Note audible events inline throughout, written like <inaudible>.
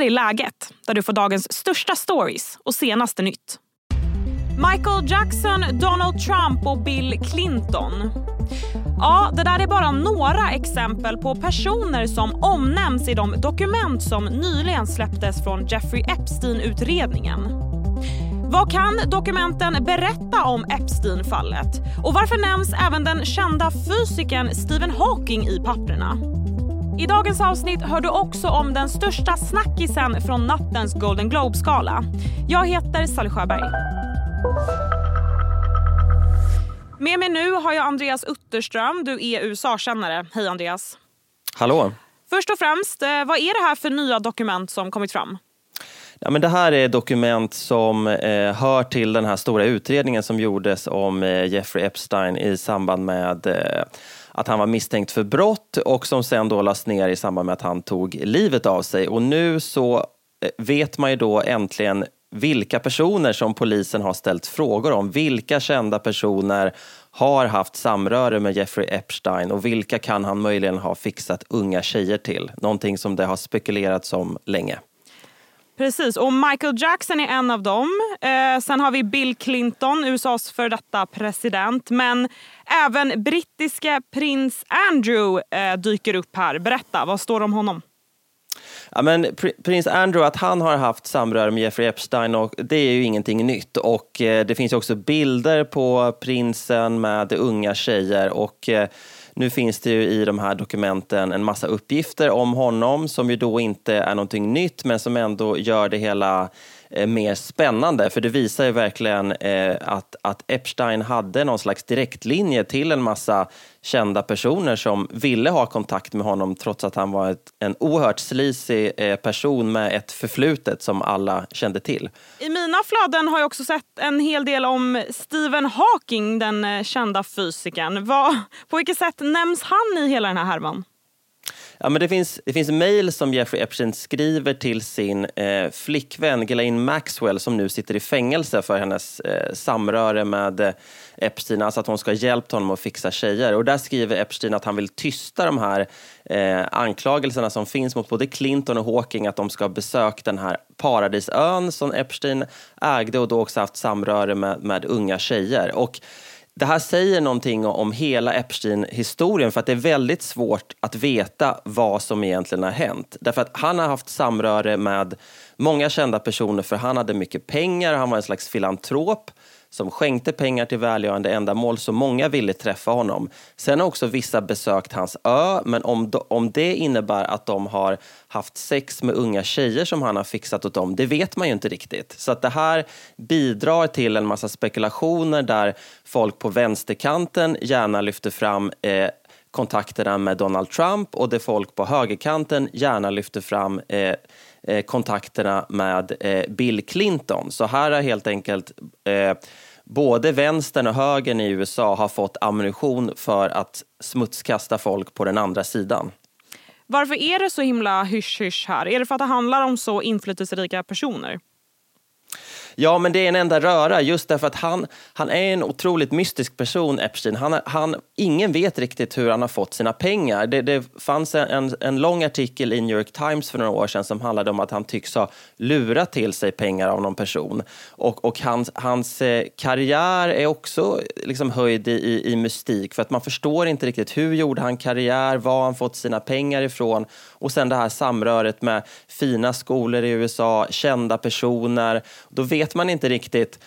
här är läget, där du får dagens största stories och senaste nytt. Michael Jackson, Donald Trump och Bill Clinton. Ja, det där är bara några exempel på personer som omnämns i de dokument som nyligen släpptes från Jeffrey Epstein-utredningen. Vad kan dokumenten berätta om Epstein-fallet? Och varför nämns även den kända fysikern Stephen Hawking i papperna? I dagens avsnitt hör du också om den största snackisen från nattens Golden Globe-skala. Jag heter Sally Sjöberg. Med mig nu har jag Andreas Utterström. Du är USA-kännare. Hej Andreas. Hallå. Först och främst, eh, vad är det här för nya dokument som kommit fram? Ja, men det här är dokument som eh, hör till den här stora utredningen som gjordes om eh, Jeffrey Epstein i samband med eh, att han var misstänkt för brott och som sen då lades ner i samband med att han tog livet av sig. Och nu så eh, vet man ju då äntligen vilka personer som polisen har ställt frågor om. Vilka kända personer har haft samröre med Jeffrey Epstein och vilka kan han möjligen ha fixat unga tjejer till? Någonting som det har spekulerats om länge. Precis, och Michael Jackson är en av dem. Eh, sen har vi Bill Clinton, USAs för detta president. Men även brittiske prins Andrew eh, dyker upp här. Berätta, vad står det om honom? Ja, men prins Andrew, att han har haft samröre med Jeffrey Epstein, och det är ju ingenting nytt. Och eh, Det finns också bilder på prinsen med unga tjejer. och... Eh, nu finns det ju i de här dokumenten en massa uppgifter om honom som ju då inte är någonting nytt men som ändå gör det hela Eh, mer spännande. För det visar ju verkligen eh, att, att Epstein hade någon slags direktlinje till en massa kända personer som ville ha kontakt med honom trots att han var ett, en oerhört sleazy eh, person med ett förflutet som alla kände till. I mina flöden har jag också sett en hel del om Stephen Hawking, den eh, kända fysikern. Vad, på vilket sätt nämns han i hela den här härvan? Ja, men det finns, det finns mejl som Jeffrey Epstein skriver till sin eh, flickvän Ghislaine Maxwell som nu sitter i fängelse för hennes eh, samröre med eh, Epstein, alltså att hon ska ha hjälpt honom att fixa tjejer. Och där skriver Epstein att han vill tysta de här eh, anklagelserna som finns mot både Clinton och Hawking att de ska ha besökt den här paradisön som Epstein ägde och då också haft samröre med, med unga tjejer. Och det här säger någonting om hela Epstein-historien för att det är väldigt svårt att veta vad som egentligen har hänt. Därför att han har haft samröre med många kända personer för han hade mycket pengar, han var en slags filantrop som skänkte pengar till välgörande ändamål så många ville träffa honom. Sen har också vissa besökt hans ö, men om, om det innebär att de har haft sex med unga tjejer som han har fixat åt dem, det vet man ju inte riktigt. Så att det här bidrar till en massa spekulationer där folk på vänsterkanten gärna lyfter fram eh, kontakterna med Donald Trump och där folk på högerkanten gärna lyfter fram eh, Eh, kontakterna med eh, Bill Clinton. Så här har helt enkelt eh, både vänstern och högern i USA har fått ammunition för att smutskasta folk på den andra sidan. Varför är det så himla hysch-hysch här? Är det för att det handlar om så inflytelserika personer? Ja, men det är en enda röra just därför att han, han är en otroligt mystisk person, Epstein. Han, han, ingen vet riktigt hur han har fått sina pengar. Det, det fanns en, en lång artikel i New York Times för några år sedan som handlade om att han tycks ha lurat till sig pengar av någon person. Och, och hans, hans eh, karriär är också liksom höjd i, i mystik för att man förstår inte riktigt hur gjorde han karriär, var han fått sina pengar ifrån och sen det här samröret med fina skolor i USA, kända personer. Då vet man inte riktigt,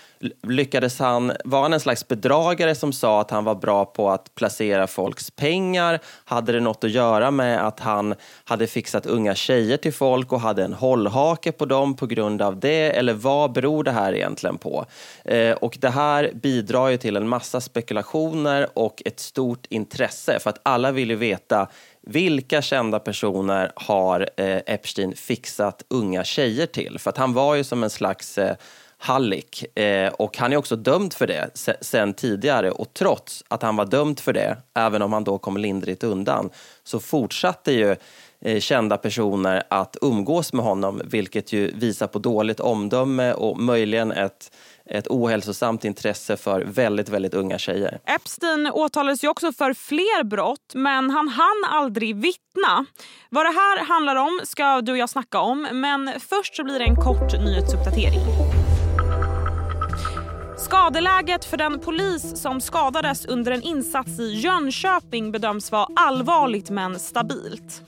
lyckades han, var han en slags bedragare som sa att han var bra på att placera folks pengar? Hade det något att göra med att han hade fixat unga tjejer till folk och hade en hållhake på dem på grund av det? Eller vad beror det här egentligen på? Eh, och det här bidrar ju till en massa spekulationer och ett stort intresse för att alla vill ju veta vilka kända personer har eh, Epstein fixat unga tjejer till? För att han var ju som en slags eh, hallick eh, och han är också dömd för det sen tidigare och trots att han var dömd för det, även om han då kom lindrigt undan, så fortsatte ju eh, kända personer att umgås med honom, vilket ju visar på dåligt omdöme och möjligen ett ett ohälsosamt intresse för väldigt, väldigt unga tjejer. Epstein åtalades ju också för fler brott, men han hann aldrig vittna. Vad det här handlar om ska du och jag snacka om, men först så blir det en kort nyhetsuppdatering. Skadeläget för den polis som skadades under en insats i Jönköping bedöms vara allvarligt men stabilt.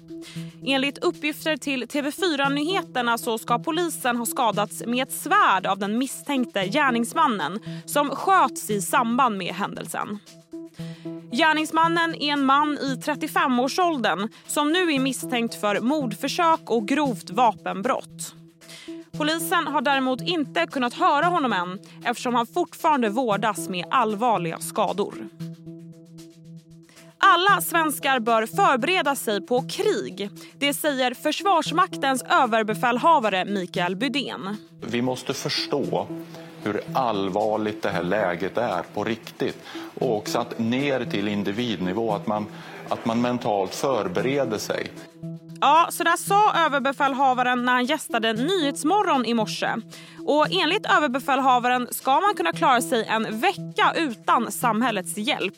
Enligt uppgifter till TV4 Nyheterna så ska polisen ha skadats med ett svärd av den misstänkte gärningsmannen som sköts i samband med händelsen. Gärningsmannen är en man i 35-årsåldern som nu är misstänkt för mordförsök och grovt vapenbrott. Polisen har däremot inte kunnat höra honom än eftersom han fortfarande vårdas med allvarliga skador. Alla svenskar bör förbereda sig på krig. Det säger Försvarsmaktens överbefälhavare Mikael Bydén. Vi måste förstå hur allvarligt det här läget är på riktigt och också att ner till individnivå, att man, att man mentalt förbereder sig. Ja, så där sa överbefälhavaren när han gästade Nyhetsmorgon i morse. Och enligt överbefälhavaren ska man kunna klara sig en vecka utan samhällets hjälp.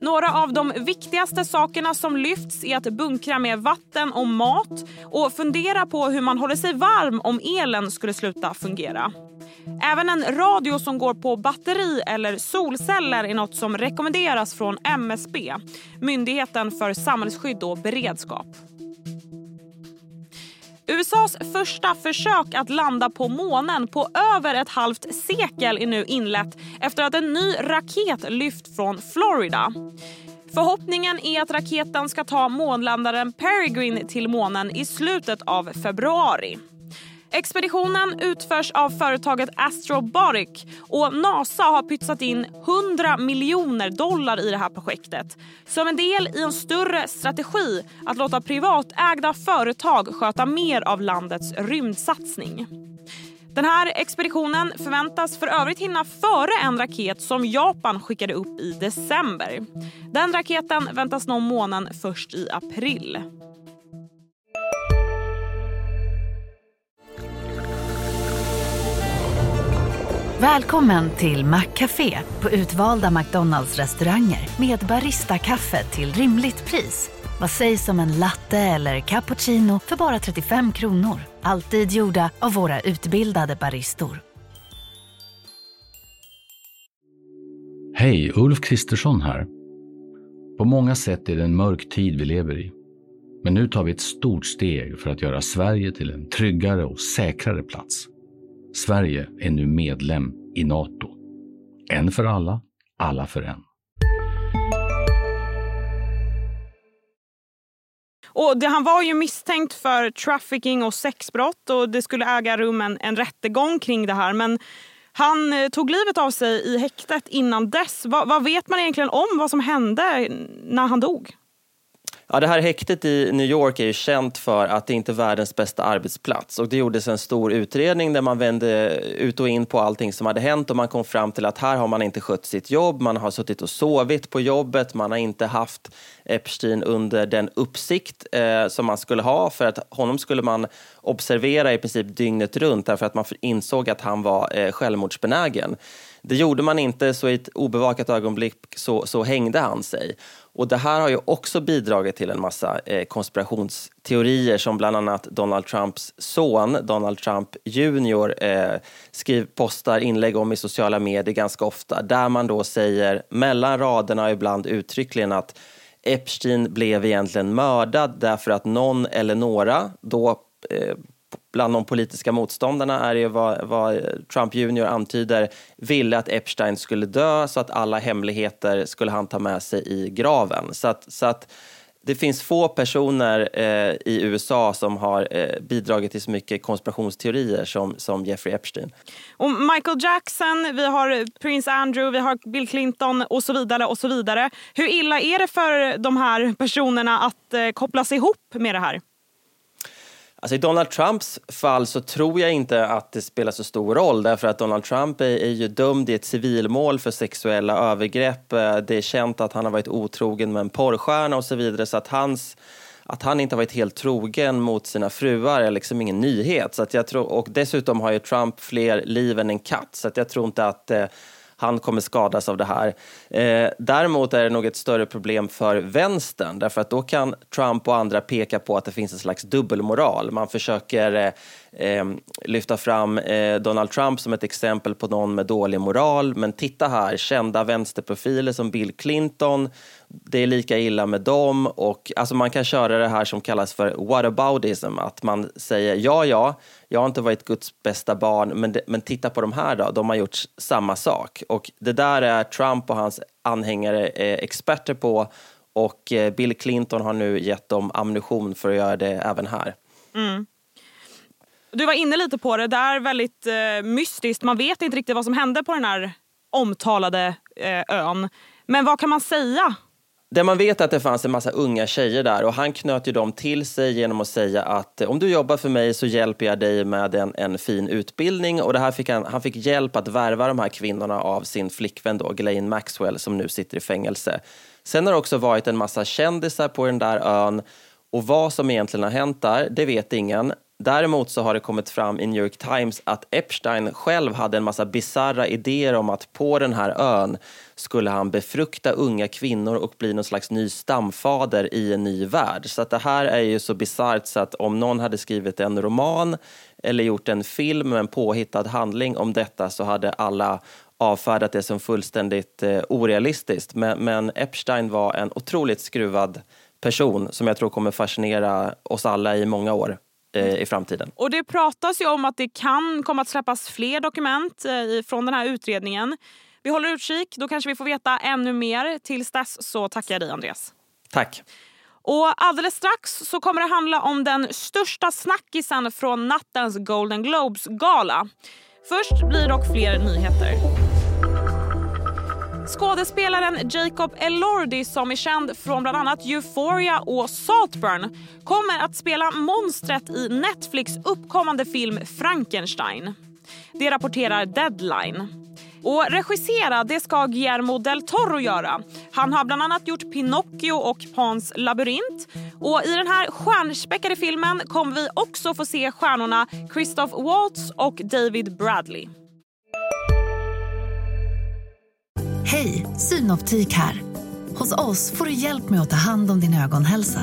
Några av de viktigaste sakerna som lyfts är att bunkra med vatten och mat och fundera på hur man håller sig varm om elen skulle sluta fungera. Även en radio som går på batteri eller solceller är något som rekommenderas från MSB, Myndigheten för samhällsskydd och beredskap. USAs första försök att landa på månen på över ett halvt sekel är nu inlett efter att en ny raket lyft från Florida. Förhoppningen är att raketen ska ta månlandaren Peregrine till månen i slutet av februari. Expeditionen utförs av företaget Astrobotic och Nasa har pytsat in 100 miljoner dollar i det här projektet som en del i en större strategi att låta privatägda företag sköta mer av landets rymdsatsning. Den här expeditionen förväntas för övrigt hinna före en raket som Japan skickade upp i december. Den raketen väntas nå månen först i april. Välkommen till Maccafé på utvalda McDonalds restauranger med Baristakaffe till rimligt pris. Vad sägs om en latte eller cappuccino för bara 35 kronor? Alltid gjorda av våra utbildade baristor. Hej, Ulf Kristersson här. På många sätt är det en mörk tid vi lever i. Men nu tar vi ett stort steg för att göra Sverige till en tryggare och säkrare plats. Sverige är nu medlem i Nato. En för alla, alla för en. Och det, han var ju misstänkt för trafficking och sexbrott och det skulle äga rum en, en rättegång kring det här. Men han eh, tog livet av sig i häktet innan dess. Va, vad vet man egentligen om vad som hände när han dog? Ja, det här häktet i New York är ju känt för att det inte är världens bästa arbetsplats. Och det gjordes en stor utredning där man vände ut och in på allting som hade hänt och man kom fram till att här har man inte skött sitt jobb, man har suttit och sovit på jobbet, man har inte haft Epstein under den uppsikt eh, som man skulle ha för att honom skulle man observera i princip dygnet runt därför att man insåg att han var eh, självmordsbenägen. Det gjorde man inte, så i ett obevakat ögonblick så, så hängde han sig. Och det här har ju också bidragit till en massa eh, konspirationsteorier som bland annat Donald Trumps son, Donald Trump junior eh, skriv, postar inlägg om i sociala medier ganska ofta, där man då säger mellan raderna ibland uttryckligen att Epstein blev egentligen mördad därför att någon eller några, då eh, bland de politiska motståndarna är ju vad, vad Trump Jr antyder, ville att Epstein skulle dö så att alla hemligheter skulle han ta med sig i graven. Så att, så att det finns få personer eh, i USA som har eh, bidragit till så mycket konspirationsteorier som, som Jeffrey Epstein. Och Michael Jackson, vi har prins Andrew, vi har Bill Clinton och så vidare. och så vidare. Hur illa är det för de här personerna att eh, kopplas ihop med det här? Alltså I Donald Trumps fall så tror jag inte att det spelar så stor roll därför att Donald Trump är, är ju dömd i ett civilmål för sexuella övergrepp. Eh, det är känt att han har varit otrogen med en porrstjärna och så vidare så att hans att han inte har varit helt trogen mot sina fruar är liksom ingen nyhet. Så att jag tror, och dessutom har ju Trump fler liv än en katt, så att jag tror inte att eh, han kommer skadas av det här. Eh, däremot är det nog ett större problem för vänstern, därför att då kan Trump och andra peka på att det finns en slags dubbelmoral. Man försöker eh, eh, lyfta fram eh, Donald Trump som ett exempel på någon med dålig moral. Men titta här, kända vänsterprofiler som Bill Clinton, det är lika illa med dem. Och, alltså man kan köra det här som kallas för whataboutism, att man säger ja, ja, jag har inte varit Guds bästa barn, men, det, men titta på de här då, de har gjort samma sak. Och det där är Trump och hans anhängare eh, experter på och eh, Bill Clinton har nu gett dem ammunition för att göra det även här. Mm. Du var inne lite på det, det är väldigt eh, mystiskt. Man vet inte riktigt vad som hände på den här omtalade eh, ön. Men vad kan man säga? Det man vet är att det fanns en massa unga tjejer där och han knöt ju dem till sig genom att säga att om du jobbar för mig så hjälper jag dig med en, en fin utbildning och det här fick han, han fick hjälp att värva de här kvinnorna av sin flickvän då, Ghislaine Maxwell som nu sitter i fängelse. Sen har det också varit en massa kändisar på den där ön och vad som egentligen har hänt där, det vet ingen. Däremot så har det kommit fram i New York Times att Epstein själv hade en massa bizarra idéer om att på den här ön skulle han befrukta unga kvinnor och bli någon slags ny stamfader i en ny värld. Så att det här är ju så bisarrt så att om någon hade skrivit en roman eller gjort en film med en påhittad handling om detta så hade alla avfärdat det som fullständigt eh, orealistiskt. Men, men Epstein var en otroligt skruvad person som jag tror kommer fascinera oss alla i många år i framtiden. Och det pratas ju om att det kan komma att släppas fler dokument eh, från den här utredningen. Vi håller utkik, då kanske vi får veta ännu mer. Tills dess så tackar jag dig Andreas. Tack. Och alldeles strax så kommer det handla om den största snackisen från nattens Golden Globes-gala. Först blir dock fler nyheter. Skådespelaren Jacob Elordi som är känd från bland annat Euphoria och Saltburn kommer att spela monstret i Netflix uppkommande film Frankenstein. Det rapporterar Deadline. Och regissera det ska Guillermo del Toro göra. Han har bland annat gjort Pinocchio och Pans labyrint. Och I den här stjärnspäckade filmen kommer vi också få se stjärnorna Christoph Waltz och David Bradley. Hej, Synoptik här. Hos oss får du hjälp med att ta hand om din ögonhälsa.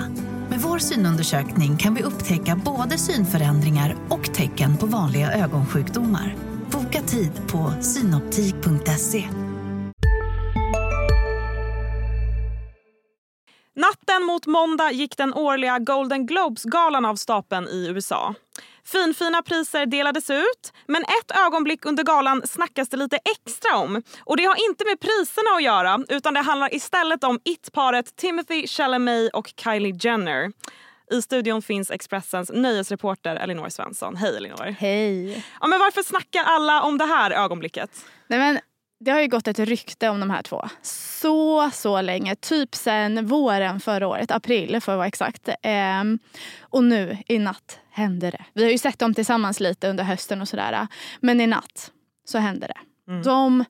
Med vår synundersökning kan vi upptäcka både synförändringar och tecken på vanliga ögonsjukdomar. Boka tid på synoptik.se. Natten mot måndag gick den årliga Golden Globes-galan av stapeln i USA. Finfina priser delades ut, men ett ögonblick under galan snackas det lite extra om. Och Det har inte med priserna att göra, utan det handlar istället om it-paret Timothy Chalamet och Kylie Jenner. I studion finns Expressens nöjesreporter Elinor Svensson. Hej Elinor. Hej. Ja, men varför snackar alla om det här ögonblicket? Nej, men det har ju gått ett rykte om de här två så, så länge. Typ sen våren förra året, april för att vara exakt. Ehm, och nu i natt hände det. Vi har ju sett dem tillsammans lite under hösten och sådär. Men i natt så hände det. Mm. De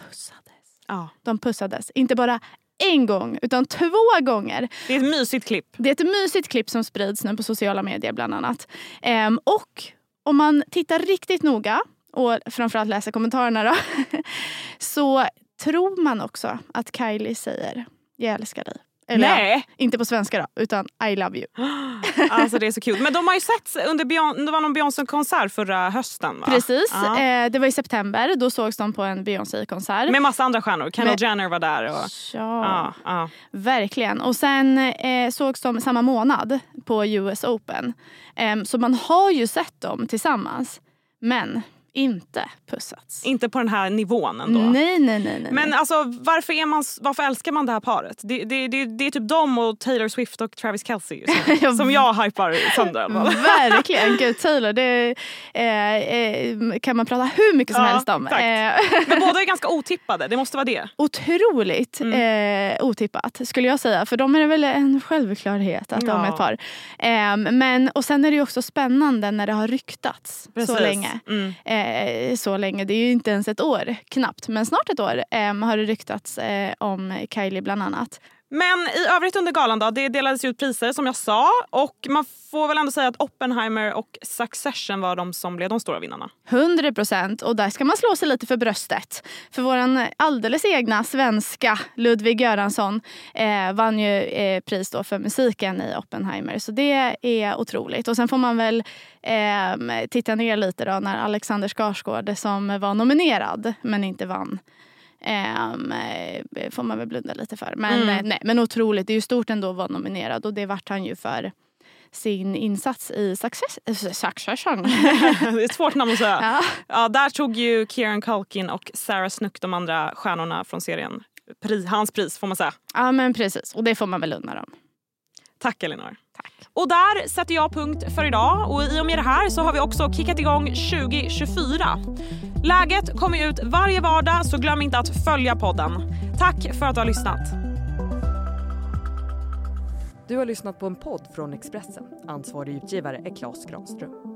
pussades. Ja. De pussades. Inte bara en gång, utan två gånger. Det är ett mysigt klipp. Det är ett mysigt klipp som sprids nu på sociala medier bland annat. Ehm, och om man tittar riktigt noga och framförallt läser kommentarerna då, <laughs> så tror man också att Kylie säger jag älskar dig. Eller Nej. inte på svenska då, utan I love you. <gasps> alltså det är så kul. Men de har ju sett under Beyonce, det var någon Beyoncé-konsert förra hösten va? Precis, -huh. eh, det var i september. Då sågs de på en Beyoncé-konsert. Med massa andra stjärnor. Kendall Jenner var där. Och... Ja, uh, uh. verkligen. Och sen eh, sågs de samma månad på US Open. Eh, så man har ju sett dem tillsammans. Men inte pussats. Inte på den här nivån ändå? Nej, nej, nej. nej. Men alltså, varför, är man, varför älskar man det här paret? Det, det, det, det är typ de och Taylor Swift och Travis Kelce som, <laughs> som jag hypar sönder. Verkligen! Gud, Taylor, det eh, eh, kan man prata hur mycket som ja, helst om. Eh. <laughs> Men båda är <laughs> ganska otippade, det måste vara det. Otroligt mm. eh, otippat skulle jag säga. För de är väl en självklarhet att ja. de är ett par. Eh, men, och sen är det ju också spännande när det har ryktats Precis. så länge. Mm eh, så länge. Det är ju inte ens ett år, knappt. Men snart ett år eh, har det ryktats eh, om Kylie bland annat. Men i övrigt under galan då, det delades ut priser som jag sa och man får väl ändå säga att Oppenheimer och Succession var de som blev de stora vinnarna. 100 procent. Och där ska man slå sig lite för bröstet. För vår alldeles egna svenska Ludvig Göransson eh, vann ju eh, pris då för musiken i Oppenheimer. Så det är otroligt. Och sen får man väl eh, titta ner lite då när Alexander Skarsgård som var nominerad men inte vann Um, får man väl blunda lite för. Men, mm. nej, men otroligt, det är ju stort ändå att vara nominerad och det vart han ju för sin insats i Success Succession. <laughs> det är ett svårt namn att säga. Ja. ja. där tog ju Kieran Culkin och Sarah Snook, de andra stjärnorna från serien, pri, hans pris får man säga. Ja men precis, och det får man väl unna dem. Tack Elinor. Och där sätter jag punkt för idag och i och med det här så har vi också kickat igång 2024. Läget kommer ut varje vardag så glöm inte att följa podden. Tack för att du har lyssnat. Du har lyssnat på en podd från Expressen. Ansvarig utgivare är Klas Granström.